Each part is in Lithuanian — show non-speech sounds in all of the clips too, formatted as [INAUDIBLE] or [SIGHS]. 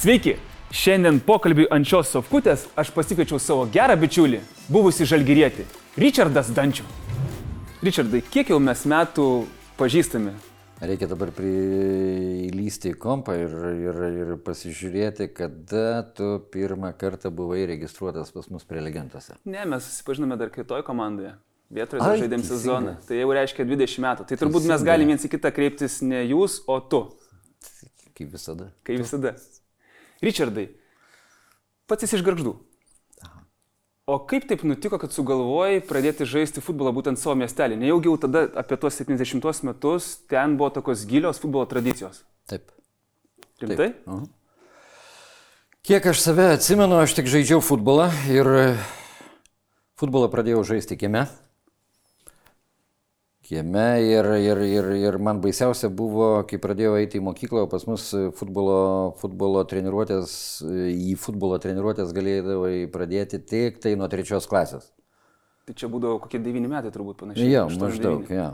Sveiki! Šiandien pokalbiui ant šios sofkutės aš pasikviečiau savo gerą bičiulį, buvusi žalgirietį, Richardas Dančių. Richardai, kiek jau mes metų pažįstami? Reikia dabar prilysti į kompą ir, ir, ir pasižiūrėti, kada tu pirmą kartą buvai registruotas pas mus prelegentuose. Ne, mes susipažinome dar kitoje komandoje. Vietoje dar žaidėm sezoną. Tai jau reiškia 20 metų. Tai turbūt mes Teisingai. galime viens į kitą kreiptis ne jūs, o tu. Kaip visada. Kaip visada. Richardai, pats esi iš garždų. O kaip taip nutiko, kad sugalvojai pradėti žaisti futbolą būtent savo miestelį? Nejaugi jau tada apie tuos 70 metus ten buvo tokios gilios futbolo tradicijos. Taip. Rimtai? Mhm. Kiek aš save atsimenu, aš tik žaidžiau futbolą ir e, futbolą pradėjau žaisti kieme. Kieme ir, ir, ir, ir man baisiausia buvo, kai pradėjau eiti į mokyklą, pas mus futbolo, futbolo treniruotės, į futbolo treniruotės galėdavai pradėti tik tai nuo trečios klasės. Tai čia būdavo kokie 9 metai turbūt panašiai. Jo, maždaug, devyni. jo.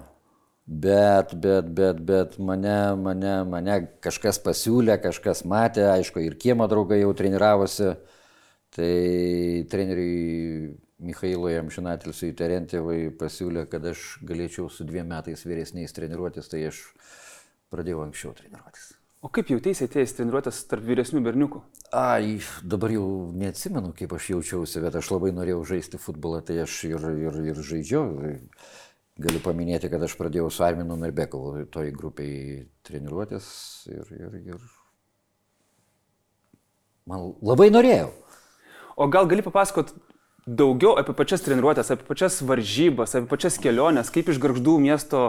Bet, bet, bet, bet mane, mane, mane kažkas pasiūlė, kažkas matė, aišku, ir kiemo draugai jau treniravosi. Tai treneriui Mikhailui Amžinatilsui Terentėvai pasiūlė, kad aš galėčiau su dviem metais vyresniais treniruotis, tai aš pradėjau anksčiau treniruotis. O kaip jautėsi atėjęs treniruotės tarp vyresnių berniukų? Ai, dabar jau neatsimenu, kaip aš jaučiausi, bet aš labai norėjau žaisti futbolą, tai aš ir, ir, ir žaidžiau. Galiu paminėti, kad aš pradėjau su Arminu Narbekovu toj grupiai treniruotis ir, ir, ir man labai norėjau. O gal gali papasakot daugiau apie pačias treniruotės, apie pačias varžybas, apie pačias keliones, kaip iš garždų miesto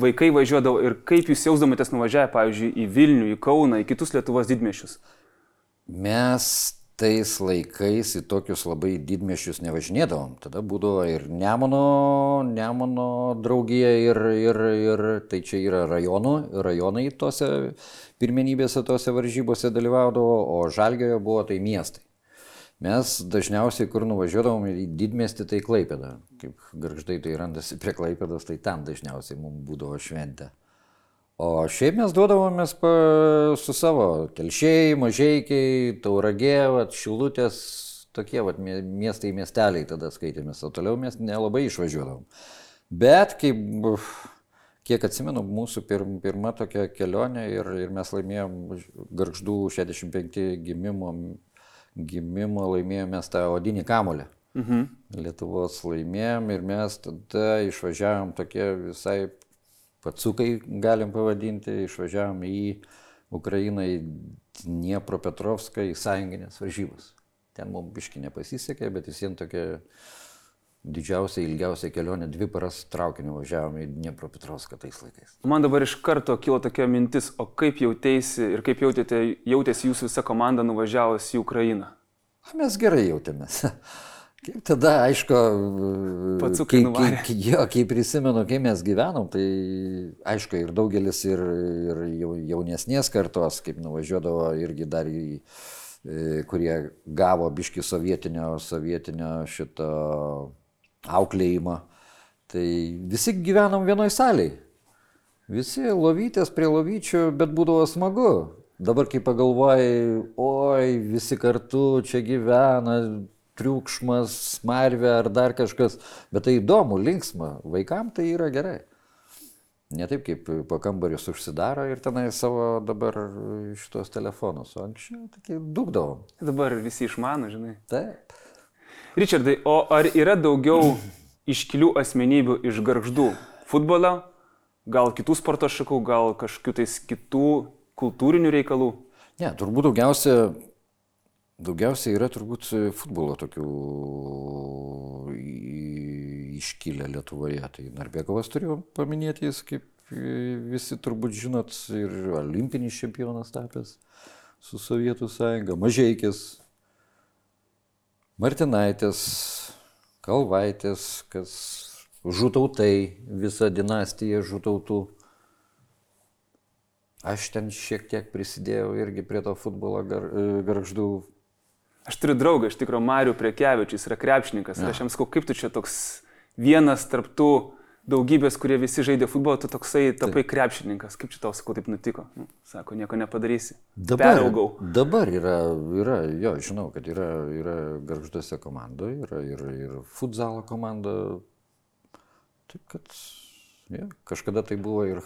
vaikai važiuodavo ir kaip jūs jausdomėtės nuvažiavę, pavyzdžiui, į Vilnių, į Kauną, į kitus Lietuvos didmešius? Mes tais laikais į tokius labai didmešius nevažinėdavom. Tada būdavo ir Nemono, Nemono draugija ir, ir, ir tai čia yra rajonų, rajonai tose pirmenybėse, tose varžybose dalyvaudavo, o Žalgioje buvo tai miestai. Mes dažniausiai, kur nuvažiuodavom į didmestį, tai Klaipėda. Kaip garždai tai randasi prie Klaipėdos, tai ten dažniausiai mums būdavo šventė. O šiaip mes duodavomės pa, su savo telšiai, mažiekiai, tauragė, vat, šilutės, tokie vat, mie- miestai, miesteliai tada skaitėmės, o toliau mes nelabai išvažiuodavom. Bet kaip, kiek atsimenu, mūsų pir, pirma tokia kelionė ir, ir mes laimėjom garždų 65 gimimo, gimimo laimėjome tą odinį kamolį. Mhm. Lietuvos laimėjom ir mes tada išvažiavom tokie visai patsukai, galim pavadinti, išvažiavom į Ukrainą, į Dniepropetrovską, į sąjunginės varžybas. Ten mums biški nepasisekė, bet vis vien tokia didžiausia, ilgiausia kelionė, dvi paras traukiniu važiavom į Dniepropetrovską tais laikais. Man dabar iš karto kilo tokia mintis, o kaip jautėsi ir kaip jautėte, jautėsi jūsų visa komanda nuvažiavus į Ukrainą? A, Mes gerai jautėmės. [LAUGHS] Kaip tada, aišku, kai, nuvarė. kai, jo, kai prisimenu, kai mes gyvenom, tai aišku, ir daugelis ir, ir jau, jaunesnės kartos, kaip nuvažiuodavo irgi dar į, e, kurie gavo biški sovietinio, sovietinio šito auklėjimo, tai visi gyvenom vienoj salėje. Visi lovytės prie lovyčių, bet būdavo smagu. Dabar kai pagalvojai, oi, visi kartu čia gyvena, triukšmas, smarvė ar dar kažkas, bet tai įdomu, linksma, vaikam tai yra gerai. Ne taip kaip po kambarius užsidaro ir tenai savo dabar šitos telefonus, o anksčiau tokie dukdavom. Dabar visi išmano, žinai. Taip. Richardai, o ar yra daugiau iškilių asmenybių iš garždų? Futbolo, gal kitų sporto šakų, gal kažkokių tais kitų kultūrinių reikalų? Ne, turbūt daugiausia, daugiausia yra turbūt futbolo tokių iškilę Lietuvoje. Tai Narbekovas turėjo paminėti, jis kaip visi turbūt žinot, ir olimpinis čempionas tapęs su Sovietų sąjunga, Mažeikis, Martinaitis, Kalvaitės, kas žutautai, visa dinastija žutautų. Aš ten šiek tiek prisidėjau irgi prie to futbolo gar, e, garždų. Aš turiu draugą, iš tikrųjų, Mariu Prekevičius, yra krepšininkas. Ir aš jam sakau, kaip tu čia toks vienas tarptų daugybės, kurie visi žaidė futbolą, tu toksai tapai krepšininkas. Kaip čia tau sakau, taip nutiko? Nu, sako, nieko nepadarysi. Dabar, Peraugau. dabar yra, yra, jo, žinau, kad yra, yra garžduose komandoje, yra ir, ir futzalo komanda. Taip kad, ja, kažkada tai buvo ir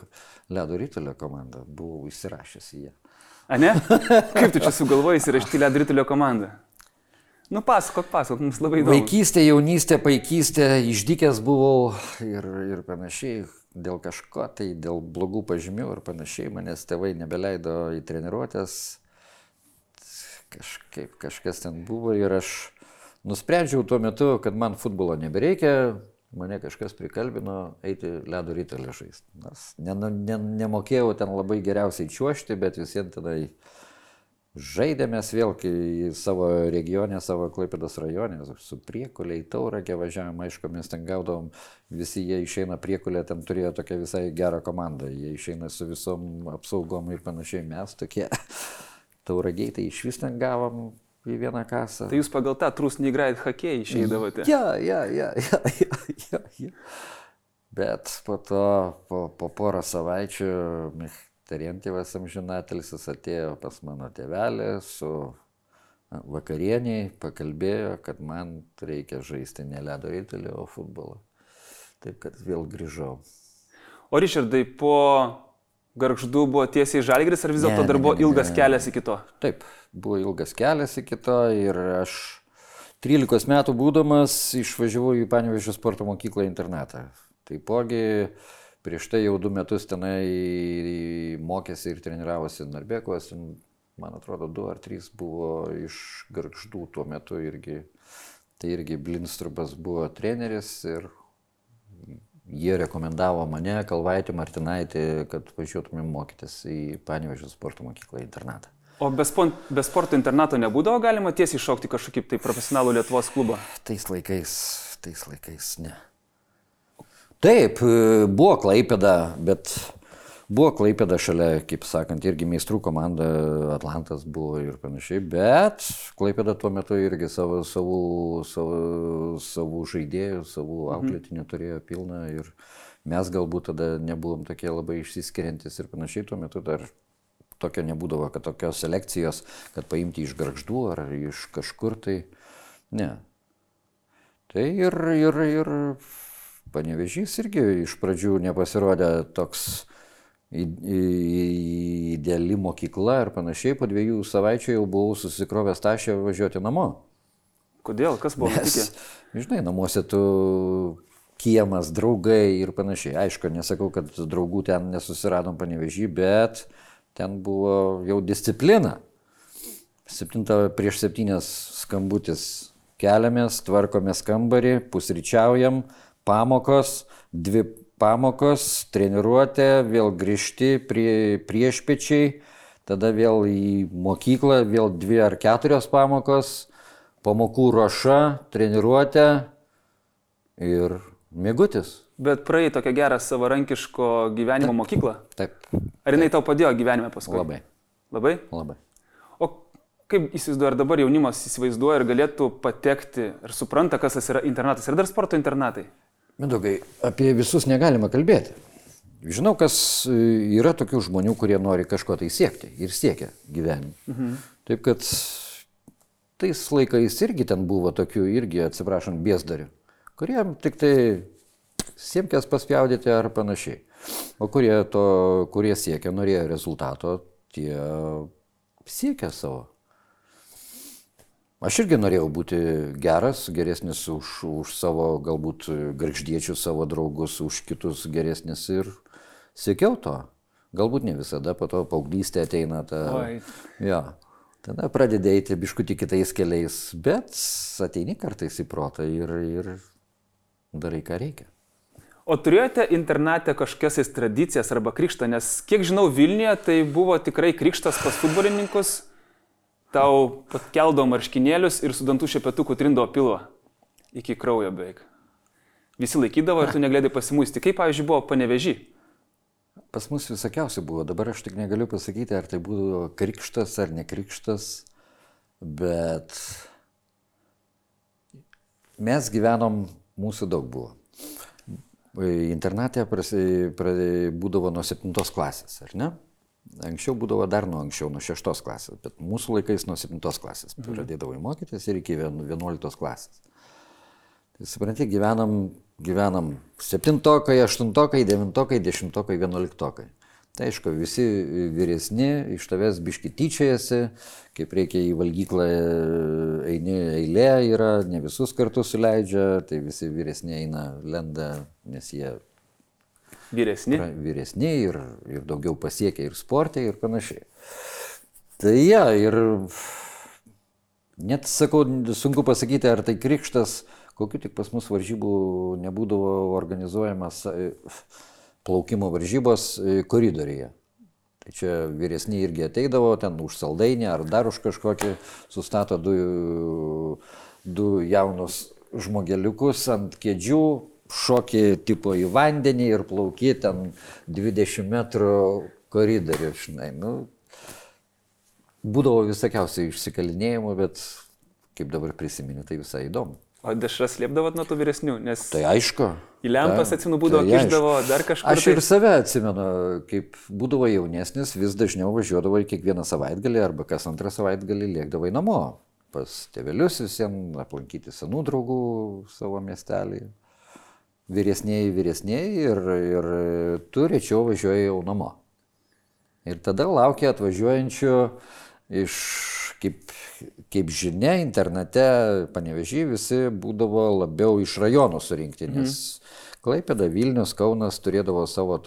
ledo rytelio komanda, buvau įsirašęs į ją. A ne? Kaip tu čia sugalvojai įsirašyti ledo rytelio komandą? Nu, pasakok, pasakok, mums labai įdomu. Vaikystė, jaunystė, paikystė, išdykęs buvau ir, ir panašiai. Dėl kažko, tai dėl blogų pažymių ir panašiai, manęs tėvai nebeleido į treniruotės. Kažkaip kažkas ten buvo ir aš nusprendžiau tuo metu, kad man futbolo nebereikia, mane kažkas prikalbino eiti ledo rytelį žaisti. Nes ne, ne, nemokėjau ten labai geriausiai čiuošti, bet vis vien tenai Žaidėmės vėl į savo regionę, savo Klaipėdos rajone, su priekuliai, tauragė važiavam, aišku, mes ten gaudavom, visi jie išeina priekulė, ten turėjo tokią visai gerą komandą, jie išeina su visom apsaugom ir panašiai, mes tokie tauragiai, tai iš vis ten gavom į vieną kasą. Tai jūs pagal tą trūsnį greit hakėjai išeidavote. Ja, ja, ja, ja, ja, ja, ja. Bet po to, po, po porą savaičių, Tarientivas amžinatelsis atėjo pas mano tėvelį su vakarieniai, pakalbėjo, kad man reikia žaisti ne ledo rytelį, o futbolą. Taip kad vėl grįžau. O Richardai, po garždų buvo tiesiai žalgris ar vis dėlto dar buvo ilgas kelias iki to? Taip, buvo ilgas kelias iki to ir aš 13 metų būdamas išvažiavau į Panevežio sporto mokyklą internatą. Taipogi prieš tai jau du metus tenai mokėsi ir treniravosi Narbekos, man atrodo, du ar trys buvo iš garždų tuo metu irgi. Tai irgi Blinstrupas buvo treneris ir jie rekomendavo mane, Kalvaitį, Martinaitį, kad važiuotumėm mokytis į Panevežio sporto mokyklą internatą. O be, spon, be sporto internato nebūdavo galima tiesiai šokti kažkokį tai profesionalų Lietuvos klubą? Tais laikais, tais laikais ne. Taip, buvo Klaipėda, bet buvo Klaipėda šalia, kaip sakant, irgi meistrų komanda, Atlantas buvo ir panašiai, bet Klaipėda tuo metu irgi savo, savų, savų, savų žaidėjų, savų mhm. auklėtinių turėjo pilną ir mes galbūt tada nebuvom tokie labai išsiskiriantis ir panašiai, tuo metu dar tokio nebūdavo, kad tokios selekcijos, kad paimti iš garždų ar iš kažkur tai, ne. Tai ir, ir, ir Panevežys irgi iš pradžių nepasirodė toks ideali mokykla ir panašiai, po dviejų savaičių jau buvau susikrovęs tašę važiuoti namo. Kodėl? Kas buvo? Nes, žinai, namuose tu kiemas, draugai ir panašiai. Aišku, nesakau, kad draugų ten nesusiradom panevežį, bet ten buvo jau disciplina. Septinta prieš septynės skambutis keliamės, tvarkomės kambarį, pusryčiaujam, pamokos, dvi pamokos, treniruotė, vėl grįžti prie priešpečiai, tada vėl į mokyklą, vėl dvi ar keturios pamokos, pamokų ruoša, treniruotė ir mėgutis. Bet praėjai tokią gerą savarankiško gyvenimo Taip. mokyklą? Taip. Ar jinai tau padėjo gyvenime paskui? Labai. Labai? Labai. O kaip įsivaizduoju, ar dabar jaunimas įsivaizduoja ir galėtų patekti ir supranta, kas tas yra internatas? Ir dar sporto internatai? Mindaugai, apie visus negalima kalbėti. Žinau, kas e, yra tokių žmonių, kurie nori kažko tai siekti ir siekia gyvenime. Mhm. Taip kad tais laikais irgi ten buvo tokių, irgi atsiprašant, biesdarių, kuriem tik tai siemkės paspjaudyti ar panašiai. O kurie, to, kurie siekia, norėjo rezultato, tie siekia savo. Aš irgi norėjau būti geras, geresnis už, už savo galbūt garždiečius, savo draugus, už kitus geresnis ir siekiau to. Galbūt ne visada, po to paauglystė ateina ta... Oi. Ja. Tada pradedi eiti biškuti kitais keliais, bet ateini kartais į protą ir, ir darai ką reikia. O turėjote internate kažkokias tradicijas arba krikštą, nes kiek žinau, Vilniuje tai buvo tikrai krikštas pas futbolininkus tau keldo marškinėlius ir su dantų šepetuku trindo pilvą. Iki kraujo beveik. Visi laikydavo ir tu negalėjai pasimusti. Kaip, pavyzdžiui, buvo panevežį? Pas mus visokiausių buvo. Dabar aš tik negaliu pasakyti, ar tai buvo krikštas ar nekrikštas, bet mes gyvenom, mūsų daug buvo. Internatė prasi, pra, būdavo nuo 7 klasės, ar ne? Anksčiau būdavo dar nuo anksčiau, nuo 6 klasės, bet mūsų laikais nuo 7 klasės pradėdavai mokytis ir iki 11 klasės. Tai supranti, gyvenam, gyvenam 7, 8, 9, 10, 11. Tai aišku, visi vyresni iš tavęs biški tyčiajasi, kaip reikia į valgyklą eini eilė yra, ne visus kartus suleidžia, tai visi vyresni eina, lenda, nes jie Vyresni. vyresni ir, ir daugiau pasiekia ir sportė ir panašiai. Tai jie ja, ir net sakau, sunku pasakyti, ar tai krikštas, kokiu tik pas mus varžybų nebūdavo organizuojamas plaukimo varžybos e, koridoriuje. Tai čia vyresni irgi ateidavo, ten už saldainį ar dar už kažkokį, sustato du, du jaunus žmogeliukus ant kėdžių, šokį tipo į vandenį ir plauki ten 20 metrų koridorių, žinai. Nu, būdavo visokiausiai išsikalinėjimų, bet kaip dabar prisimenu, tai visai įdomu. O dešras liepdavot nuo tų vyresnių, nes... Tai aišku. Į lempas atsimenu būdavo, tai kišdavo dar kažką. Aš ir save atsimenu, kaip būdavo jaunesnis, vis dažniau važiuodavo į kiekvieną savaitgalį arba kas antrą savaitgalį lėkdavai namo. Pas tėvelius visiems aplankyti senų draugų savo miestelį. Vyresnėjai, vyresnėjai ir, ir tu rečiau važiuoji jau namo. Ir tada laukia atvažiuojančių iš kaip, kaip žinia, internete panevežį visi būdavo labiau iš rajonų surinkti, nes mm. Klaipėda, Vilnius, Kaunas turėdavo savo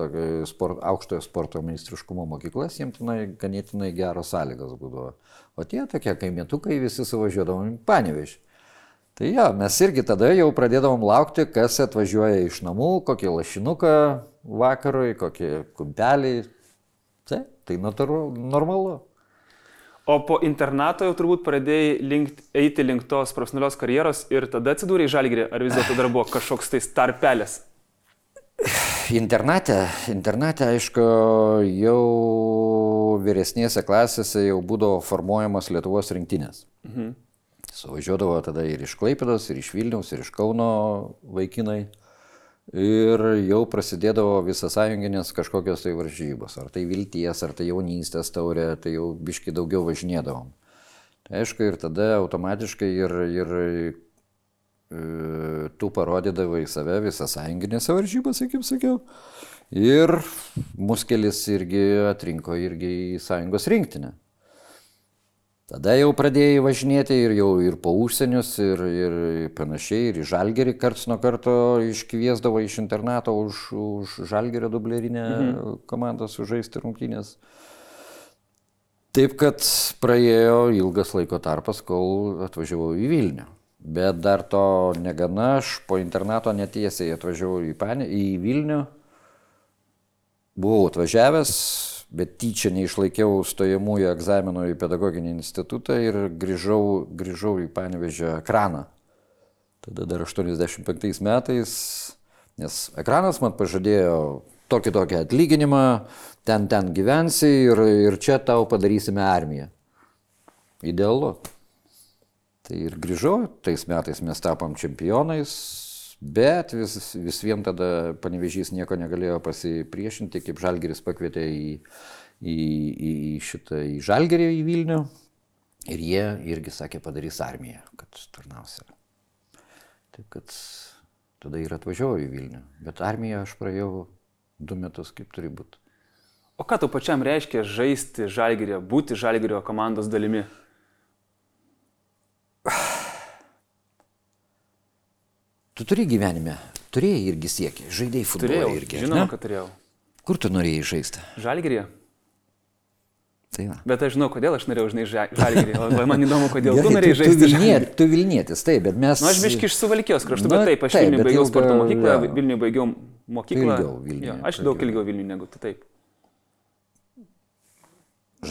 sport, aukštojo sporto ministriškumo mokyklas, jiems tenai ganėtinai geros sąlygos būdavo. O tie tokie kaimėtukai visi suvažiuodavom į panevežį. Tai jo, mes irgi tada jau pradėdavom laukti, kas atvažiuoja iš namų, kokį lašinuką vakarui, kokį kumpelį. Tai, tai natūralu, normalu. O po internato jau turbūt pradėjai link, eiti link tos profesionalios karjeros ir tada atsidūrė į žalgrį, ar vis dėlto dar buvo kažkoks tai tarpelis? Internate, internate, aišku, jau vyresnėse klasėse jau būdavo formuojamos Lietuvos rinktinės. Mhm. Suvažiuodavo tada ir iš Klaipėdos, ir iš Vilniaus, ir iš Kauno vaikinai. Ir jau prasidėdavo visas sąjunginės kažkokios tai varžybos, ar tai vilties, ar tai jaunystės taurė, tai jau biški daugiau važinėdavom. Tai aišku, ir tada automatiškai ir, ir e, tu parodydavai save visas sąjunginėse varžybose, kaip sakiau. Ir muskelis irgi atrinko irgi į sąjungos rinktinę. Tada jau pradėjai važinėti ir jau ir po užsienius, ir, ir panašiai, ir į žalgerį karts nuo karto iškviesdavo iš internato už, už žalgerio dublerinę mhm. komandą sužaisti rungtynės. Taip kad praėjo ilgas laiko tarpas, kol atvažiavau į Vilnių. Bet dar to negana, aš po internato netiesiai atvažiavau į, Panį, į Vilnių. Buvau atvažiavęs, bet tyčia neišlaikiau stojamųjų egzaminų į pedagoginį institutą ir grįžau, grįžau į Panevežę ekraną. Tada dar 85 metais, nes ekranas man pažadėjo tokį tokį atlyginimą, ten ten gyvensi ir, ir čia tau padarysime armiją. Idealu. Tai ir grįžau, tais metais mes tapom čempionais, bet vis, vis vien tada panevežys nieko negalėjo pasipriešinti, kaip Žalgeris pakvietė į, į, į, į šitą į Žalgerį į Vilnių ir jie irgi sakė padarys armiją, kad tarnausia. Taip kad tada ir atvažiavau į Vilnių, bet armiją aš praėjau du metus, kaip turi būti. O ką tu pačiam reiškia žaisti žalgerio, būti žalgerio komandos dalimi? [SIGHS] Tu turi gyvenime, turėjai irgi siekį, žaidėjai futbolą turėjau, irgi. Žinoma, ne? kad turėjau. Kur tu norėjai žaisti? Žalgerį. Tai va. Bet aš žinau, kodėl aš norėjau žinai žalgerį. Man įdomu, kodėl Gerai, tu norėjai tu, žaisti tu, žalgerį. vilniet, tu Vilnietis, taip, bet mes... Na, nu, aš biški iš suvalkijos kraštų, bet taip, aš taip, Vilniuje bet baigiau ilga- sporto mokyklą, jo. Vilniuje baigiau mokyklą. Ilgiau Vilniuje Jo, aš daug ilgiau Vilniuje negu tu taip.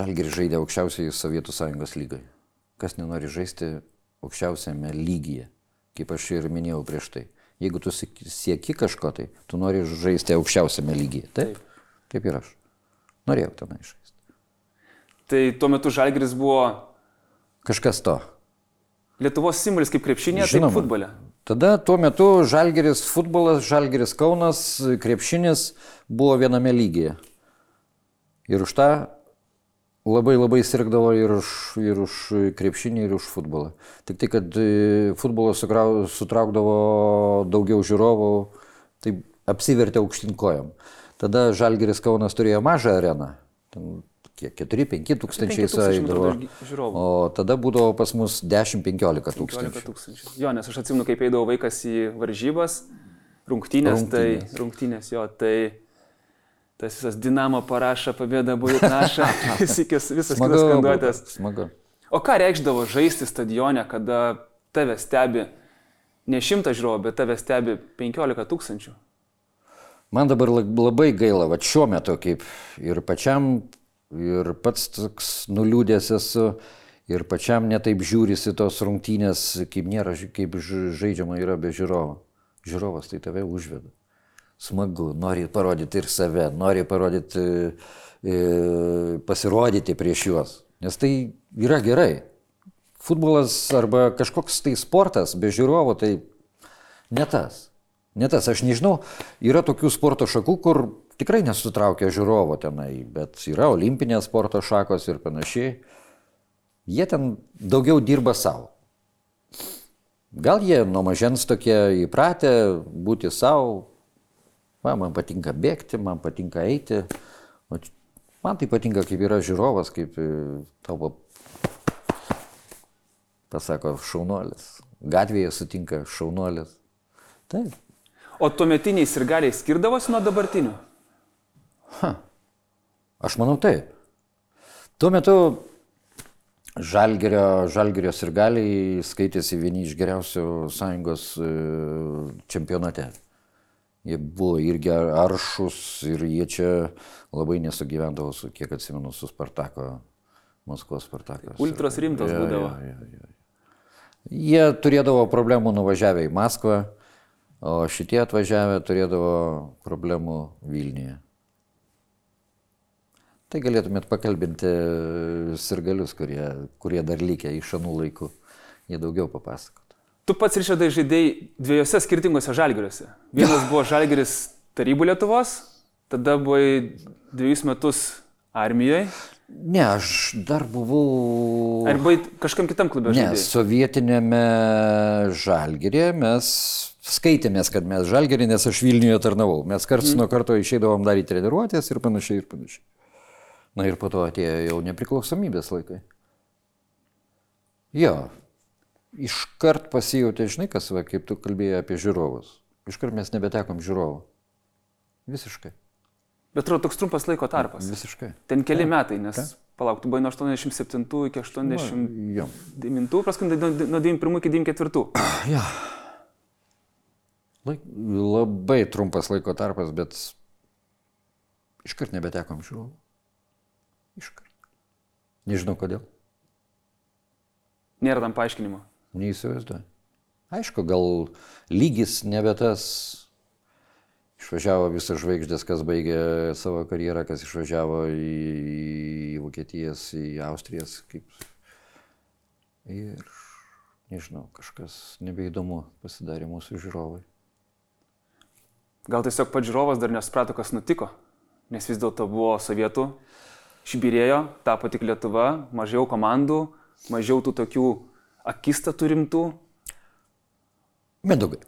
Žalgiris žaidė aukščiausiai Sovietų sąjungos lygai. Kas nenori žaisti aukščiausiame lygyje, kaip aš ir minėjau prieš tai. Jeigu tu siek- sieki kažko, tai tu nori žaisti aukščiausiame lygyje. Taip? Taip ir aš. Norėjau tenai žaisti. Tai tuo metu žalgeris buvo Kažkas to. Lietuvos simbolis kaip krepšinė, taip Žinoma. futbole. Tada tuo metu Žalgeris futbolas, Žalgeris Kaunas, krepšinis buvo viename lygyje. Ir už tą labai labai sirgdavo ir už, ir už krepšinį, ir už futbolą. Tik tai, kad e, futbolas sutraukdavo daugiau žiūrovų, tai apsivertė aukštinkojom. Tada Žalgeris Kaunas turėjo mažą areną. Ten kiek 4-5 tūkstančiai eidavo. O tada būdavo pas mus 10-15 tūkstančių. tūkstančių. Jo, nes aš atsimenu, kaip eidavo vaikas į varžybas, rungtynės, rungtynės. tai rungtynės, jo, tai tas visas dinamo parašą, pabėda buvo naša, [LAUGHS] visas, visas kitas skanduotės. Smagu. O ką reikšdavo žaisti stadione, kada tave stebi ne šimtas žiūrovų, bet tave stebi 15 tūkstančių? Man dabar labai gaila, va šiuo metu kaip ir pačiam, ir pats toks nuliūdęs esu, ir pačiam netaip žiūrisi tos rungtynės, kaip nėra, kaip žaidžiama yra be žiūrovo. Žiūrovas tai tave užveda smagu, nori parodyti ir save, nori parodyti, e, pasirodyti prieš juos. Nes tai yra gerai. Futbolas arba kažkoks tai sportas be žiūrovo tai ne tas. Ne tas, aš nežinau, yra tokių sporto šakų, kur tikrai nesutraukia žiūrovo tenai, bet yra olimpinės sporto šakos ir panašiai. Jie ten daugiau dirba savo. Gal jie nuo mažens tokie įpratę būti savo, Va, man patinka bėgti, man patinka eiti. O man tai patinka, kaip yra žiūrovas, kaip e, tavo pasako šaunuolis. Gatvėje sutinka šaunuolis. Taip. O tuometiniai sirgaliai skirdavosi nuo dabartinių? Ha. Aš manau taip. Tuo metu Žalgerio, Žalgerio sirgaliai skaitėsi vieni iš geriausių sąjungos e, čempionate. Jie buvo irgi aršus ir jie čia labai nesugyvendavo su, kiek atsimenu, su Spartako, Maskvos Spartakas. Ultras rimtas ja, būdavo. Ja, ja, ja. Jie turėdavo problemų nuvažiavę į Maskvą, o šitie atvažiavę turėdavo problemų Vilniuje. Tai galėtumėt pakalbinti sirgalius, kurie, kurie dar likę iš anų laikų. Jie daugiau papasako. Tu pats, Rišardai, žaidėjai dviejose skirtingose žalgeriuose. Vienas buvo žalgeris tarybų Lietuvos, tada buvai dviejus metus armijoje. Ne, aš dar buvau. Ar buvai kažkam kitam klube žaidėjai? Ne, sovietinėme žalgerėje mes skaitėmės, kad mes žalgerį, nes aš Vilniuje tarnavau. Mes karts mm. nuo karto išeidavom daryti treniruotės ir panašiai ir panašiai. Na ir po to atėjo jau nepriklausomybės laikai. Jo, iškart pasijutė, žinai, kas, va, kaip tu kalbėjai apie žiūrovus. Iškart mes nebetekom žiūrovų. Visiškai. Bet atrodo toks trumpas laiko tarpas. Visiškai. Ten keli Ta. metai, nes Ta. palauk, tu buvai nuo 87 iki 89, paskui nuo 91 iki 94. [CLEARS THROAT] Ja. Laik, labai trumpas laiko tarpas, bet iškart nebetekom žiūrovų. Iškart. Nežinau kodėl. Nėra tam paaiškinimo. Neįsivaizduoju. Aišku, gal lygis nebe tas. Išvažiavo visas žvaigždės, kas baigė savo karjerą, kas išvažiavo į, į Vokietijas, į Austrijas. Kaip... Ir nežinau, kažkas nebeįdomu pasidarė mūsų žiūrovai. Gal tiesiog pats žiūrovas dar nesuprato, kas nutiko, nes vis dėlto buvo sovietų, šibirėjo, tapo tik Lietuva, mažiau komandų, mažiau tų tokių akistatų rimtų? Medugai.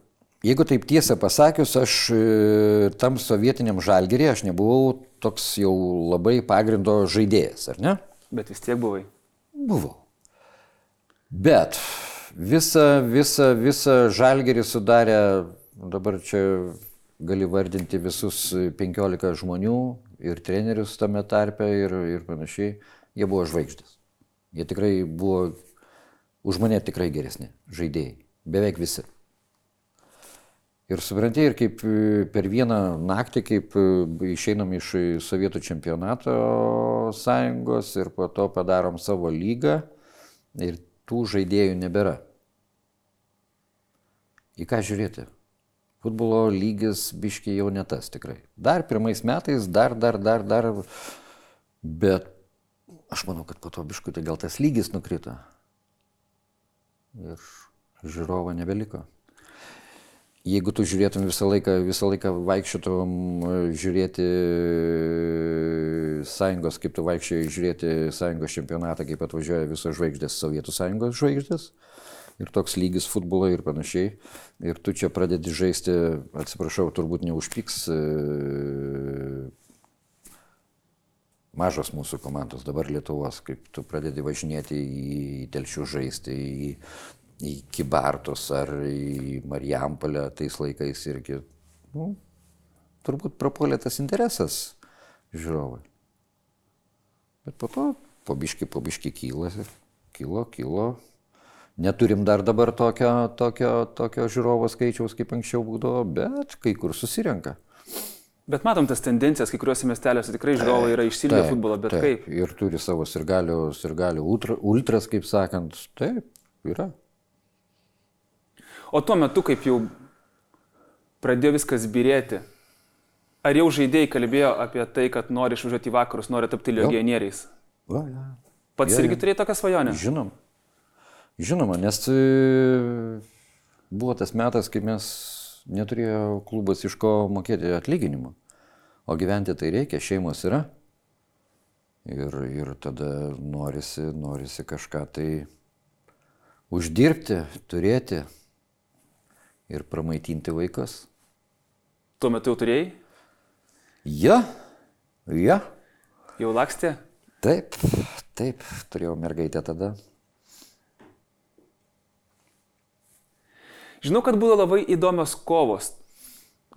Jeigu taip tiesą pasakius, aš e, tam sovietiniam žalgerį aš nebuvau toks jau labai pagrindo žaidėjas, ar ne? Bet vis tiek buvai. Buvau. Bet visą, visą, visą žalgerį sudarė, dabar čia gali vardinti visus 15 žmonių ir trenerius tame tarpe ir, ir panašiai, jie buvo žvaigždės. Jie tikrai buvo už mane tikrai geresni žaidėjai, beveik visi. Ir supranti, ir kaip e, per vieną naktį, kaip e, išeinam iš Sovietų čempionato sąjungos ir po to padarom savo lygą ir tų žaidėjų nebėra. Į ką žiūrėti? Futbolo lygis biškiai jau ne tas tikrai. Dar pirmais metais, dar, dar, dar, dar, bet aš manau, kad po to biškutį gal tas lygis nukrito ir žiūrovo nebeliko. jeigu tu žiūrėtum visą laiką, visą laiką vaikščiotum e, žiūrėti sąjungos, kaip tu vaikščiai žiūrėti sąjungos čempionatą, kaip atvažiuoja visos žvaigždės, Sovietų sąjungos žvaigždės. Ir toks lygis futbolo ir panašiai. Ir tu čia pradedi žaisti, atsiprašau, turbūt neužpiks e, mažos mūsų komandos dabar Lietuvos, kaip tu pradedi važinėti į telšių žaisti, į į Kibartus ar į Marijampolę tais laikais irgi, nu, turbūt prapuolė tas interesas žiūrovai. Bet po to pabiški, pabiški kyla, kilo, kilo. Neturim dar dabar tokio, tokio, tokio žiūrovo skaičiaus, kaip anksčiau būdavo, bet kai kur susirenka. Bet matom tas tendencijas, kai kuriuose miesteliuose tikrai žiūrovai yra išsilgę futbolo, bet taip, kaip? Ir turi savo sirgalių, sirgalių ultra, ultras, kaip sakant, taip, yra. O tuo metu, kaip jau pradėjo viskas birėti, ar jau žaidėjai kalbėjo apie tai, kad nori išvažiuoti į vakarus, nori tapti legionieriais? Va, ja. Pats ja, irgi ja. turėjai tokią svajonę? Žinom. Žinoma, nes tai buvo tas metas, kai mes neturėjo klubas iš ko mokėti atlyginimą. O gyventi tai reikia, šeimos yra. Ir, ir tada norisi, norisi kažką tai uždirbti, turėti ir pramaitinti vaikus. Tuo metu jau turėjai? Ja, ja. Jau lakstė? Taip, taip, turėjau mergaitę tada. Žinau, kad buvo labai įdomios kovos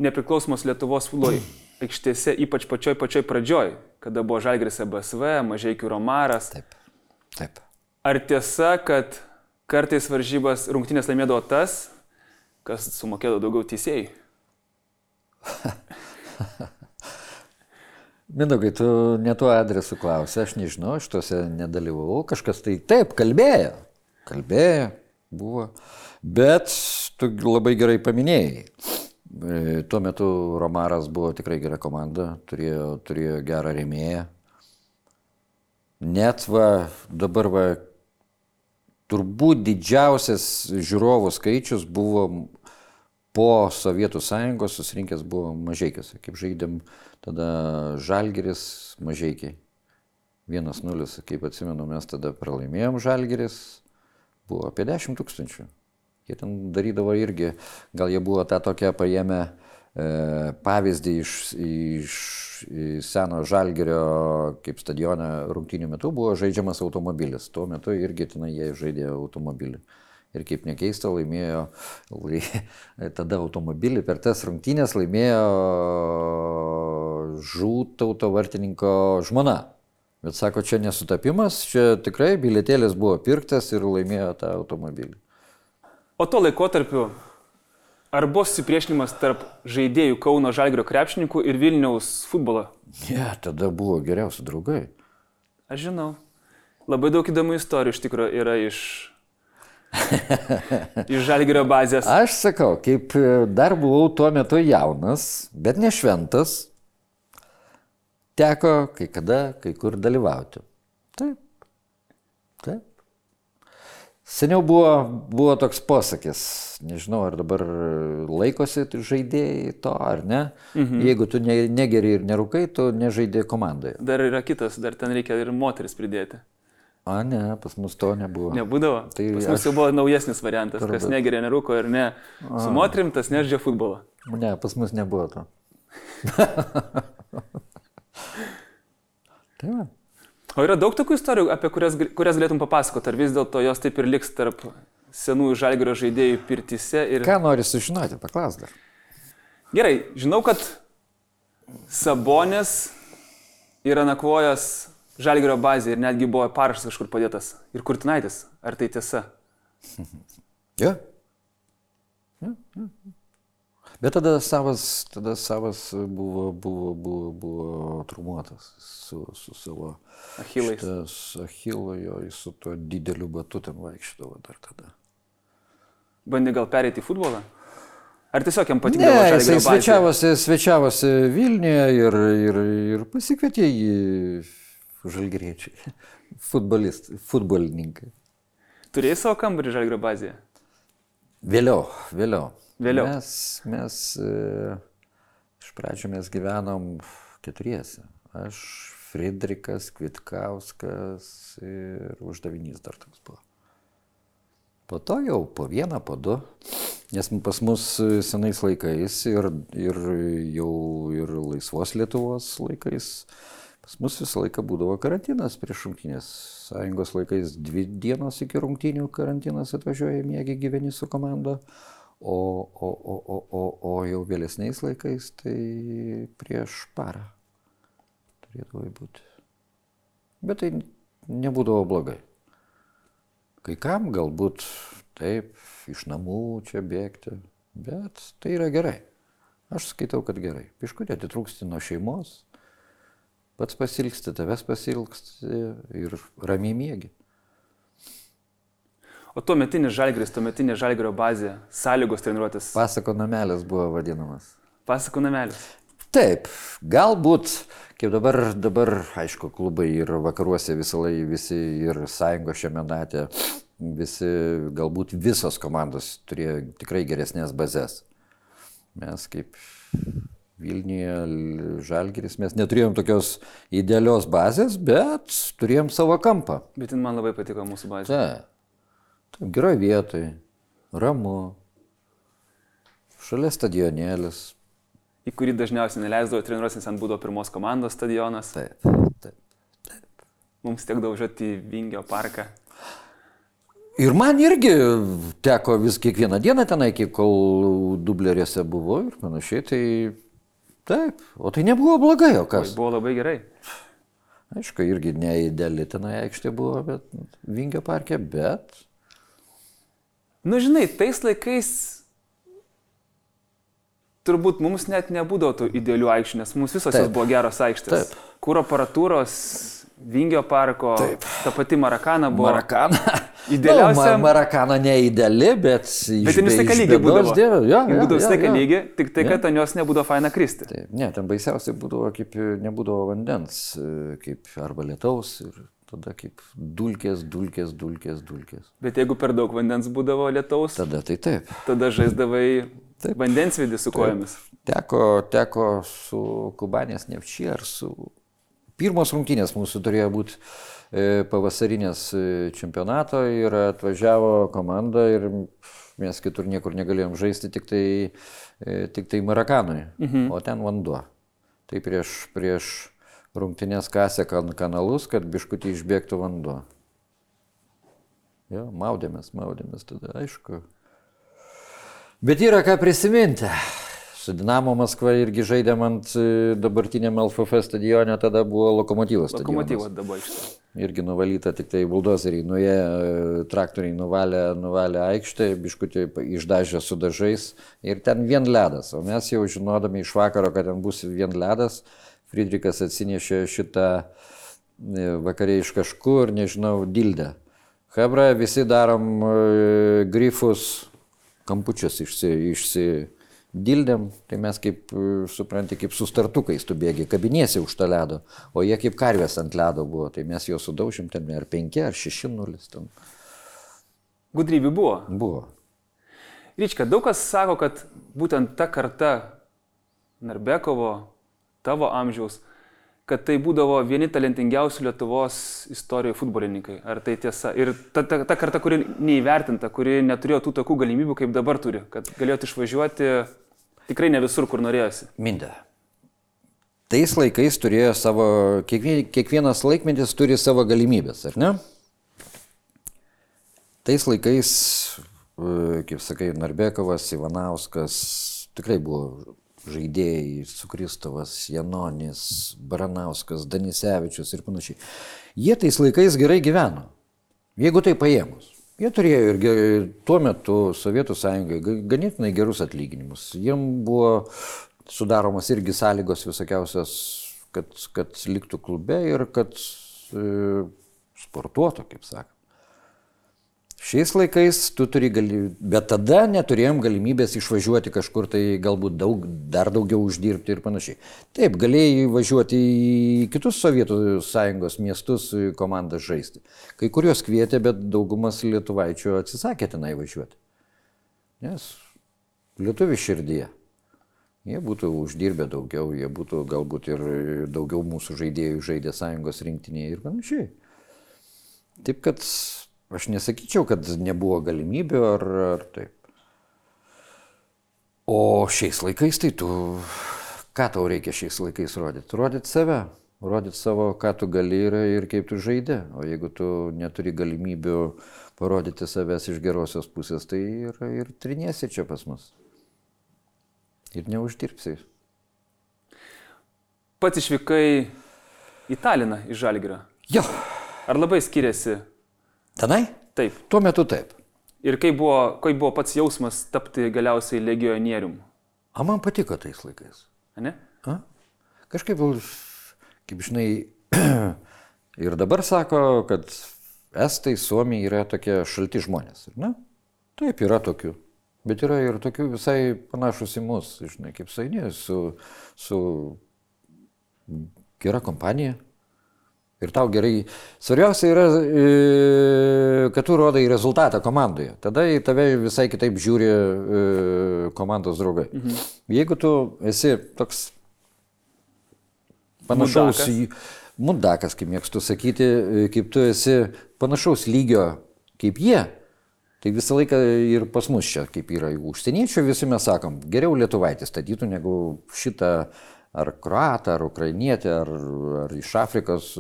nepriklausomos Lietuvos futbolo aikštėse, ypač pačioj pačioj pradžioj, kada buvo Žalgris BSV, Mažiekių Romaras. Taip, taip. Ar tiesa, kad kartais varžybas rungtynės laimėdavo tas, kas sumokėdavo daugiau teisėjai. [LAUGHS] Mindaugai, tu ne tuo adresu klausai, aš nežinau, aš tuose nedalyvavau, kažkas tai taip kalbėjo, kalbėjo, buvo, bet tu labai gerai paminėjai. E, tuo metu Romaras buvo tikrai gera komanda, turėjo, turėjo gerą rėmėją. Net va, dabar va, turbūt didžiausias žiūrovų skaičius buvo po Sovietų sąjungos susirinkęs buvo mažiekiuose, kaip žaidėm tada Žalgeris mažiekiai. 1-0, kaip atsimenu, mes tada pralaimėjom Žalgeris, buvo apie 10 tūkstančių. Jie ten darydavo irgi, gal jie buvo tą tokią paėmę e, pavyzdį iš, iš seno žalgerio, kaip stadione rungtynių metu buvo žaidžiamas automobilis. Tuo metu irgi ten jie žaidė automobilį. Ir kaip nekeista, laimėjo lai, [LAUGHS] tada automobilį per tas rungtynės laimėjo žūtauto vartininko žmona. Bet sako, čia nesutapimas, čia tikrai bilietėlis buvo pirktas ir laimėjo tą automobilį. O tuo laikotarpiu Ar buvo susipriešinimas tarp žaidėjų Kauno Žalgrio krepšininkų ir Vilniaus futbolo? Ne, ja, tada buvo geriausi draugai. Aš žinau. Labai daug įdomių istorijų iš tikrųjų yra iš, [LAUGHS] iš Žalgrio bazės. Aš sakau, kaip dar buvau tuo metu jaunas, bet ne šventas, teko kai kada, kai kur dalyvauti. Taip. Taip. Seniau buvo, buvo toks posakis, nežinau, ar dabar laikosi žaidėjai to ar ne. Mhm. Jeigu tu ne, negeri ir nerūkai, tu nežaidė komandoje. Dar yra kitas, dar ten reikia ir moteris pridėti. A, ne, pas mus to nebuvo. Nebūdavo. Tai pas mus aš... jau buvo naujesnis variantas, turbūt. kas negeria, nerūko ir ne. Su moterim tas nežaidžia futbolą. Ne, pas mus nebuvo to. [LAUGHS] tai va. O yra daug tokių istorijų, apie kurias, kurias galėtum papasakoti, ar vis dėlto jos taip ir liks tarp senųjų žalgerio žaidėjų pirtise ir... Ką nori sužinoti, paklaus dar. Gerai, žinau, kad Sabonės yra nakvojęs žalgerio bazėje ir netgi buvo parašas kažkur padėtas. Ir Kurtinaitis, ar tai tiesa? Ja. Ja, ja. Bet tada savas, tada savas buvo, buvo, buvo, buvo trumuotas su, su savo Achilais. Achilo jo, jis su tuo dideliu batu ten vaikščiodavo dar tada. Bandė gal perėti į futbolą? Ar tiesiog jam patiko? Ne, jisai svečiavosi, svečiavosi Vilniuje ir, ir, ir pasikvietė jį žalgriečiai, [LAUGHS] futbolininkai. Turėjai savo kambarį žalgrio bazėje? Vėliau, vėliau. Vėliau. Mes, mes e, iš pradžių mes gyvenom keturiese. Aš, Friedrikas, Kvitkauskas ir uždavinys dar toks buvo. Po to jau po vieną, po du, nes pas mus senais laikais ir, ir jau ir laisvos Lietuvos laikais, pas mus visą laiką būdavo karantinas prieš rungtynės. Sąjungos laikais dvi dienos iki rungtynių karantinas atvažiuoja mėgi gyveni su komanda, o, o, o, o, o, o jau vėlesniais laikais tai prieš parą turėdavo būti. Bet tai nebūdavo blogai. Kai kam galbūt taip, iš namų čia bėgti, bet tai yra gerai. Aš skaitau, kad gerai. Piškutė atitrūksti nuo šeimos, pats pasilgsti, tavęs pasilgsti ir ramiai mėgi. O tuo metinis žalgris, tuo metinė žalgrio bazė, sąlygos treniruotis. Pasako namelis buvo vadinamas. Pasako namelis. Taip, galbūt, kaip dabar, dabar, aišku, klubai ir vakaruose visą laiką, visi ir sąjungos šiame metė, visi, galbūt visos komandos turėjo tikrai geresnės bazės. Mes kaip Vilniuje, Žalgiris, mes neturėjom tokios idealios bazės, bet turėjom savo kampą. Bet man labai patiko mūsų bazė. Taip, taip geroje vietoje, ramu, šalia stadionėlis, į kurį dažniausiai neleisdavo treniruotis, nes ten būdavo pirmos komandos stadionas. Taip, taip, taip. Mums tekdavo važiuoti į Vingio parką. Ir man irgi teko vis kiekvieną dieną tenai, iki kol dubleriuose buvo ir panašiai, tai taip, o tai nebuvo blogai, o kas? Tai buvo labai gerai. Aišku, irgi neįdėlį tenai aikštė buvo, bet Vingio parke, bet... Nu, žinai, tais laikais turbūt mums net nebūdavo tų idealių aikščių, nes mums visos jos buvo geros aikštės. Taip. Kūro aparatūros, Vingio parko, Taip. ta pati Marakana buvo. Marakana. Idealiausia- Nu, ma Marakana neįdėlį, bet... Bet visą laiką lygiai būdavo. Dievo, jo, jo, būdavo jo. lygiai, tik tai, kad ant jos nebūdavo faina kristi. Taip, ne, ten baisiausiai būdavo, kaip nebūdavo vandens, kaip arba lietaus ir tada kaip dulkės, dulkės, dulkės, dulkės. Bet jeigu per daug vandens būdavo lietaus, Tada tai taip. tada žaisdavai Taip. vandensvidį su kojomis. Teko, teko su Kubanės Nevčia ar su... Pirmos rungtynės mūsų turėjo būti e, pavasarinės e, čempionato ir atvažiavo komanda ir mes kitur niekur negalėjom žaisti, tik tai, e, tik tai Marakanui, mhm. o ten vanduo. Tai prieš, prieš rungtynės kasė kan kanalus, kad biškutį išbėgtų vanduo. Jo, maudėmės, maudėmės tada, aišku. Bet yra ką prisiminti. Su Dinamo Maskva irgi žaidėm ant e, dabartiniam LFF stadione, tada buvo lokomotyvas. Lokomotyvas dabar iš to. Irgi nuvalyta, tik tai buldozeriai nuėję, e, traktoriai nuvalė, nuvalė aikštę, biškutį išdažė su dažais ir ten vien ledas. O mes jau žinodami iš vakaro, kad ten bus vien ledas, Friedrikas atsinešė šitą e, vakarė iš kažkur, nežinau, dildę. Hebra, visi darom e, grifus, kampučius išsi, išsidildėm, tai mes kaip, e, supranti, kaip su startukais tu bėgi, kabinėsi už tą ledo, o jie kaip karvės ant ledo buvo, tai mes juos sudaužėm ten ar 5 ar 6 nulis ten Gudrybių buvo. buvo. Ryčka, daug kas sako, kad būtent ta karta Narbekovo, tavo amžiaus, kad tai būdavo vieni talentingiausių Lietuvos istorijų futbolininkai. Ar tai tiesa? Ir ta, ta, ta karta, kuri neįvertinta, kuri neturėjo tų tokių galimybių, kaip dabar turi, kad galėtų išvažiuoti tikrai ne visur, kur norėjosi. Mindė. Tais laikais turėjo savo, kiekvien, kiekvienas laikmetis turi savo galimybės, ar ne? Tais laikais, kaip sakai, Narbekovas, Ivanauskas, tikrai buvo žaidėjai, Sukristovas, Janonis, Baranauskas, Danisevičius ir panašiai. Jie tais laikais gerai gyveno, jeigu tai paėmus. Jie turėjo ir tuo metu Sovietų sąjungai ga- ganėtinai gerus atlyginimus. Jiem buvo sudaromos irgi sąlygos visokiausios, kad, kad liktų klube ir kad e, sportuotų, kaip sakoma. Šiais laikais tu turi galimybę, bet tada neturėjom galimybės išvažiuoti kažkur tai galbūt daug, dar daugiau uždirbti ir panašiai. Taip, galėjai važiuoti į kitus Sovietų sąjungos miestus komandą žaisti. Kai kurios kvietė, bet daugumas lietuvaičių atsisakė tenai važiuoti. Nes lietuvių širdyje. Jie būtų uždirbę daugiau, jie būtų galbūt ir daugiau mūsų žaidėjų žaidė sąjungos rinktinėje ir panašiai. Taip kad aš nesakyčiau, kad nebuvo galimybių ar, ar taip. O šiais laikais tai tu, ką tau reikia šiais laikais rodyti? Rodyti save, rodyti savo, ką tu gali ir, ir kaip tu žaidži. O jeigu tu neturi galimybių parodyti savęs iš gerosios pusės, tai ir, ir triniesi čia pas mus ir neuždirbsi. Pats išvykai į Taliną iš Žalgirio. Jo. Ar labai skiriasi? Tenai? Taip. Tuo metu taip. Ir kaip buvo, kaip buvo pats jausmas tapti galiausiai legionierium? A man patiko tais laikais. A ne? A? Kažkaip, kaip žinai, [CLEARS THROAT] ir dabar sako, kad estai, suomiai yra tokie šalti žmonės. Na, taip yra tokių. Bet yra ir tokių visai panašus į mus, žinai, kaip sainė, su, su gera kompanija. Ir tau gerai. Svarbiausia yra, e, kad tu rodai rezultatą komandoje. Tada į tave visai kitaip žiūri e, komandos draugai. Mhm. Jeigu tu esi toks panašaus į mudakas, kaip mėgstu sakyti, e, kaip tu esi panašaus lygio kaip jie, Tai visą laiką ir pas mus čia, kaip yra užsieniečių, visi mes sakom, geriau lietuvaitį statytų negu šitą ar kroatą, ar ukrainietį, ar, ar iš Afrikos.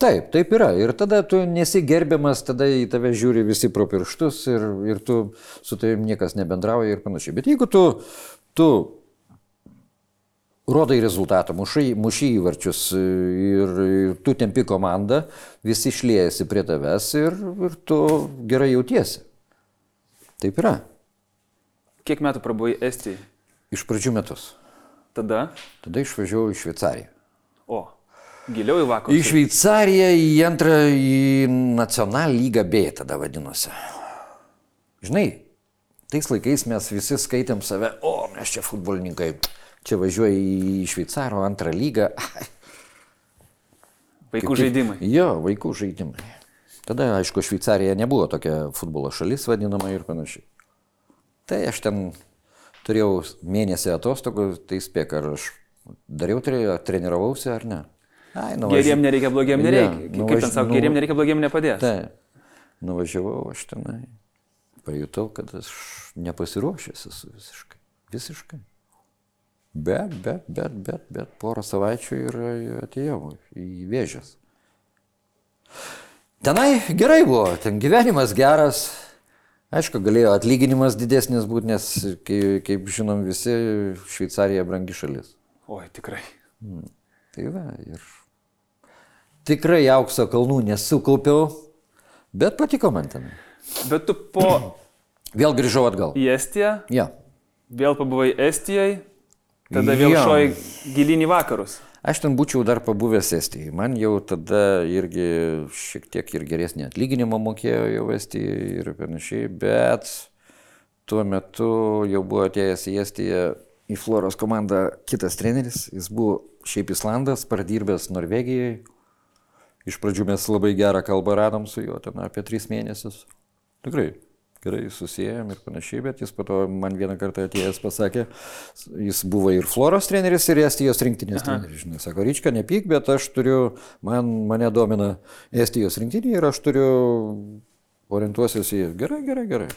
Taip, taip yra. Ir tada tu nesi gerbiamas, tada į tave žiūri visi pro pirštus ir, ir tu su tavim niekas nebendrauja ir panašiai. Bet jeigu tu, tu rodai rezultatą, mušai, mušai įvarčius ir, ir tu tempi komandą, visi šliejasi prie tavęs ir, ir tu gerai jautiesi. Taip yra. Kiek metų prabuvai Estijai? Iš pradžių metus. Tada? Tada išvažiavau į Šveicariją. O, giliau į vakarus. Į Šveicariją, į antrą, į Nacional lygą B tada vadinosi. Žinai, tais laikais mes visi skaitėm save, o mes čia futbolininkai, čia važiuoja į Šveicaro antrą lygą. [LAUGHS] Vaikų Kaip, žaidimai. Jo, vaikų žaidimai. Tada, aišku, Šveicarija nebuvo tokia futbolo šalis vadinama ir panašiai. Tai aš ten turėjau mėnesį atostogų, tai spėk, ar aš dariau, treniravausi ar ne. Ai, nuvažiavau. Geriem nereikia, blogiem nereikia. Ja, nuvaž... Kaip ten sako, nu... geriem nereikia, blogiem nepadės. Tai, nuvažiavau aš tenai, pajutau, kad aš nepasiruošęs esu visiškai. Visiškai. Bet, bet, bet, bet, bet porą savaičių ir atėjau į vėžės. Tenai gerai buvo, ten gyvenimas geras. Aišku, galėjo atlyginimas didesnis būti, nes, kaip, žinom, visi Šveicarija brangi šalis. Oi, tikrai. Hmm. Tai va, ir tikrai aukso kalnų nesukaupiau, bet patiko man ten. Bet tu po... [CLEARS THROAT] Vėl grįžau atgal. Į Estiją? Ja. Vėl pabuvai Estijoje, tada vėl ja. šoji gilin į vakarus. Aš ten būčiau dar pabuvęs Estijai. Man jau tada irgi šiek tiek ir geresnį atlyginimą mokėjo jau Estijai ir panašiai, bet tuo metu jau buvo atėjęs į Estiją į Floros komandą kitas treneris. Jis buvo šiaip Islandas, pradirbęs Norvegijai. Iš pradžių mes labai gerą kalbą radom su juo, ten apie tris mėnesius. Tikrai gerai susijęm ir panašiai, bet jis po to man vieną kartą atėjęs pasakė, jis buvo ir Floros treneris, ir Estijos rinktinės Aha. treneris. Žinai, sako, Ryčka, nepyk, bet aš turiu, man, mane domina Estijos rinktinė ir aš turiu orientuosiuosi į... Gerai, gerai, gerai.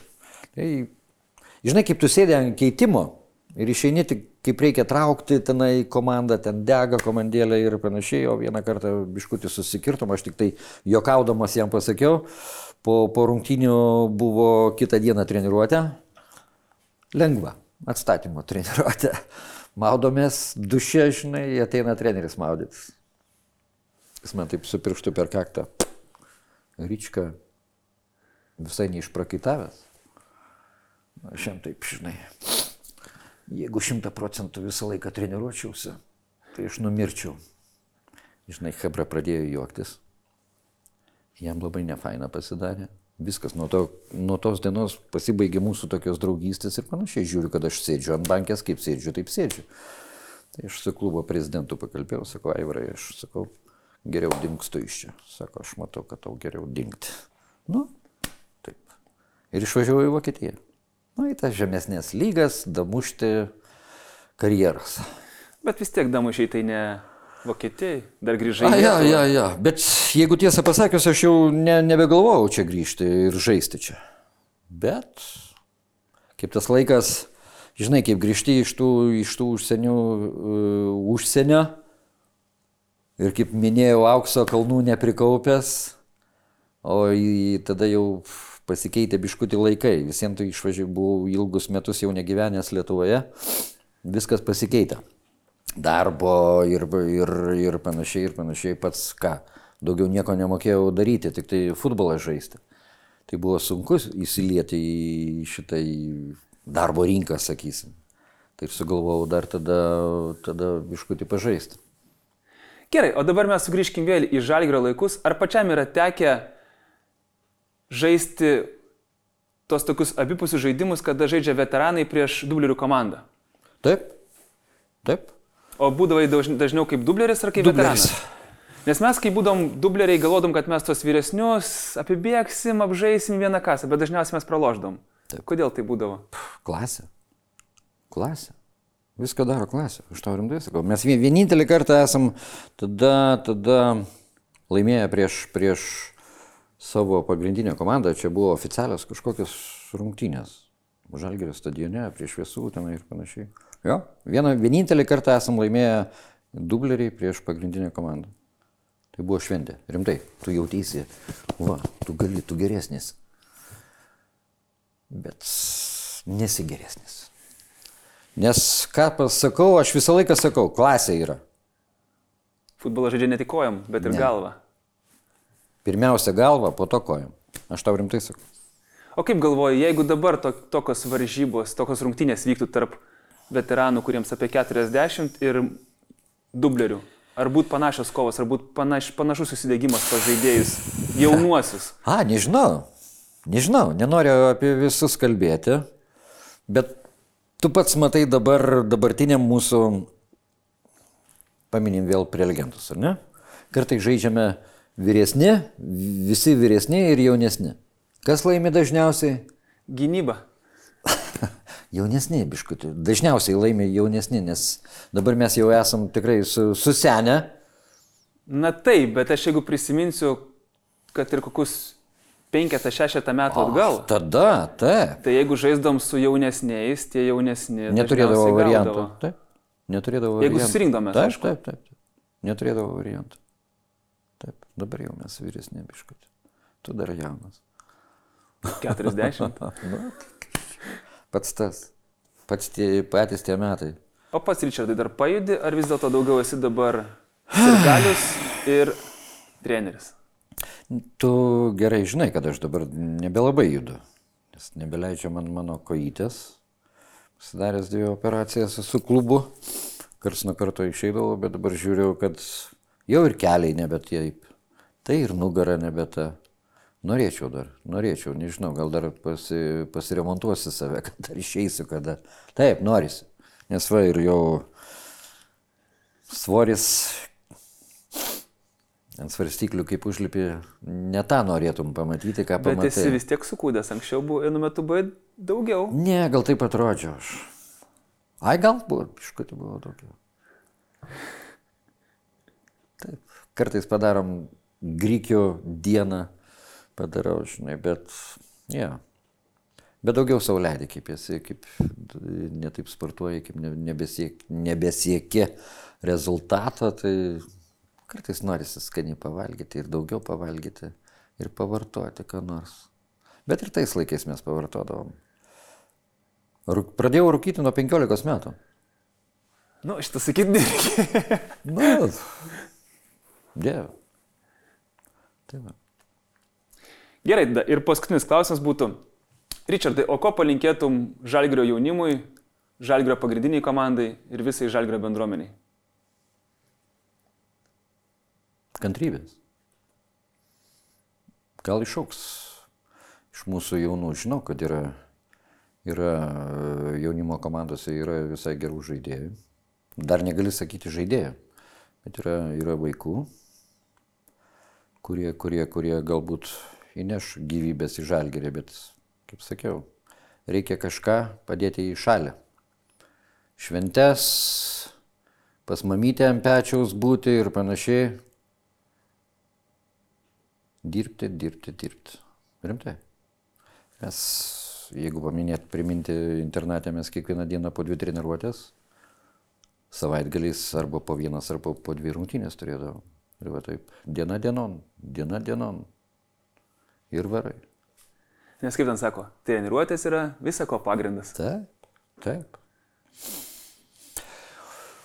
Tai, žinai, kaip tu sėdė ant keitimo ir išeini tik kaip reikia traukti tenai komandą, ten dega komandėlė ir panašiai, o vieną kartą biškutį susikirtom, aš tik tai jokaudamas jam pasakiau, po, po rungtynių buvo kitą dieną treniruotė, lengva, atstatymo treniruotė. [LAUGHS] Maudomės duše, žinai, ateina treneris maudytis. Jis man taip su pirštu per kaktą. Ryčka visai neišprakaitavęs. Aš jam taip, žinai, jeigu šimta procentų visą laiką treniruočiausi, tai aš numirčiau. Žinai, Hebra pradėjo juoktis. Jam labai nefaina pasidarė. Viskas nuo, to, nuo tos dienos pasibaigė mūsų tokios draugystės ir panašiai. Žiūriu, kad aš sėdžiu ant bankės, kaip sėdžiu, taip sėdžiu. Tai aš su klubo prezidentu pakalbėjau, sakau, Aivrai, aš sakau, geriau dinkstu iš čia. Sako, aš matau, kad tau geriau dinkti. Nu, taip. Ir išvažiavau į Vokietiją. nu, į tas žemesnės lygas, damušti karjeras. Bet vis tiek damušiai tai ne Vokietijai, dar grįžai. A, ja, ja, ja, bet jeigu tiesą pasakius, aš jau ne, nebegalvojau čia grįžti ir žaisti čia. Bet kaip tas laikas, žinai, kaip grįžti iš tų, iš tų užsienių, uh, užsienio ir kaip minėjau, aukso kalnų neprikaupęs, o į, tada jau pasikeitė biškutį laikai. Visiems tai išvažiavau, buvau ilgus metus jau negyvenęs Lietuvoje, viskas pasikeitė. Darbo ir, ir, ir panašiai, ir panašiai pats ką. Daugiau nieko nemokėjau daryti, tik tai futbolą žaisti. Tai buvo sunku įsilieti į šitą darbo rinką, sakysim. Tai sugalvojau dar tada, tada biškutį pažaisti. Gerai, o dabar mes sugrįžkim vėl į žalgrio laikus. Ar pačiam yra tekę žaisti tos tokius abipusius žaidimus, kada žaidžia veteranai prieš dublerių komandą? Taip, taip. O būdavai dažniau kaip dubleris ar kaip Dubleris. veteranas? Nes mes, kai būdom dubleriai, galvodom, kad mes tos vyresnius apibėgsim, apžaisim vieną kasą, bet dažniausiai mes praloždom. Taip. Kodėl tai būdavo? Klasė. Klasė. Viską daro klasė. Aš tau rimtai sakau. Mes vien- vienintelį kartą esam tada, tada laimėję prieš, prieš savo pagrindinę komandą. Čia buvo oficialios kažkokios rungtynės. Žalgerio stadione, prieš visų ten ir panašiai. Jo, vieną, vienintelį kartą esam laimėję dubleriai prieš pagrindinę komandą. Tai buvo šventė. Rimtai, tu jautėsi, va, tu gali, tu geresnis. Bet nesi geresnis. Nes ką pasakau, aš visą laiką sakau, klasė yra. Futbolą žaidžia ne tik kojam, bet ir Ne. galva. Pirmiausia galva, po to kojam. Aš tau rimtai sakau. O kaip galvoji, jeigu dabar to, tokios varžybos, tokios rungtynės vyktų tarp veteranų, kuriems apie 40 ir dublerių, ar būtų panašios kovos, ar būtų panaš, panašus susidėgymas pas žaidėjus jaunuosius? [LAUGHS] A, nežinau. Nežinau, nenoriu apie visus kalbėti, bet tu pats matai dabar dabartiniam mūsų, paminim vėl prelegentus, ar ne? Kartai žaidžiame vyresni, visi vyresni ir jaunesni. Kas laimi dažniausiai? Gynyba. Jaunesni, biškutį. Dažniausiai laimi jaunesni, nes dabar mes jau esam tikrai su, susenę. Na taip, bet aš jeigu prisiminsiu, kad ir kokius 5-6 metų atgal, Tada, taip. tai jeigu žaisdom su jaunesniais, tie jaunesni. Neturėdavo variantų. Taip. Neturėdavo Jeigu variantų. susirinkdavom mes, taip, taip, taip, taip. Neturėdavo variantų. Taip, dabar jau mes vyresni biškutį. Tu dar jaunas. 40. [LAUGHS] pats tas. Pats tie, patys tie metai. O pats Richardai dar pajudi, ar vis dėlto daugiau esi dabar sirgalius [SIGHS] ir treneris? Tu gerai žinai, kad aš dabar nebelabai judu. Nes nebeleidžia man mano kojytės. Pasidaręs dvi operacijas su klubu. Kars nuo karto išeidavau, bet dabar žiūriu, kad jau ir keliai nebe taip. Tai ir nugara nebe ta. Norėčiau dar, norėčiau, nežinau, gal dar pasi, pasiremontuosi save, [LAUGHS] kad dar išeisiu kada. Taip, norisi. Nes va ir jau svoris ant svarstyklių, kaip užlipi, ne tą norėtum pamatyti, ką Bet pamatai. esi vis tiek sukūdęs, anksčiau buvo, vienu metu buvo daugiau. Ne, gal taip atrodžiau aš. Ai, gal buvo, iškoti buvo daugiau. Taip, kartais padarom grykių dieną, padarau, žinai, bet, ne. Yeah. Bet daugiau sauliadį, kaip esi, kaip netaip sportuoji, kaip ne- nebesiek, nebesieki rezultato, tai kartais norisi skaniai pavalgyti ir daugiau pavalgyti ir pavartoti ką nors. Bet ir tais laikais mes pavartodavom. Rūk- Pradėjau rūkyti nuo 15 metų. Nu, šitą sakyti nereikia. Na, dievo. Tai va. Gerai, ir paskutinis klausimas būtų. Richardai, o ko palinkėtum Žalgrio jaunimui, Žalgrio pagrindiniai komandai ir visai Žalgrio bendruomeniai? Kantrybės. Gal išauks iš mūsų jaunų. Žinau, kad yra, yra e, jaunimo komandose yra visai gerų žaidėjų. Dar negali sakyti žaidėjų, bet yra, yra vaikų, kurie, kurie, kurie galbūt įneš gyvybės į žalgerį, bet, kaip sakiau, reikia kažką padėti į šalį. Šventes, pas mamytę ant pečiaus būti ir panašiai. Dirbti, dirbti, dirbti. Rimtai. Mes, jeigu paminėt, priminti internatę, mes kiekvieną dieną po dvi treniruotės, savaitgaliais arba po vienas arba po dvi rungtynės turėdavom. Ir va taip, diena dienon, diena dienon. Ir varai. Nes kaip ten sako, treniruotės yra visako pagrindas. Taip, taip.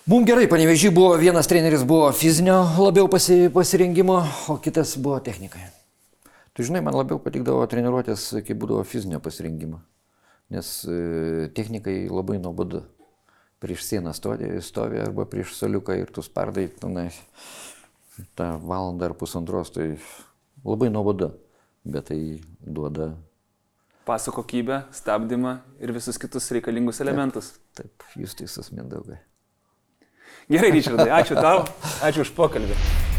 Mums gerai, panevežį buvo, vienas treneris buvo fizinio labiau pasi, pasirengimo, o kitas buvo technikai. Tu žinai, man labiau patikdavo treniruotės, kai būdavo fizinio pasirengimo. Nes e, technikai labai nuobodu. Prieš sieną stovi, stovi arba prieš soliuką ir tu spardai, tenai, tą valandą ar pusantros, tai labai nuobodu. Bet tai duoda Paso kokybę, stabdymą ir visus kitus reikalingus elementus. Taip, jūs teisus, mindaugai. Gerai, Ryčardai, ačiū tau, ačiū už pokalbį.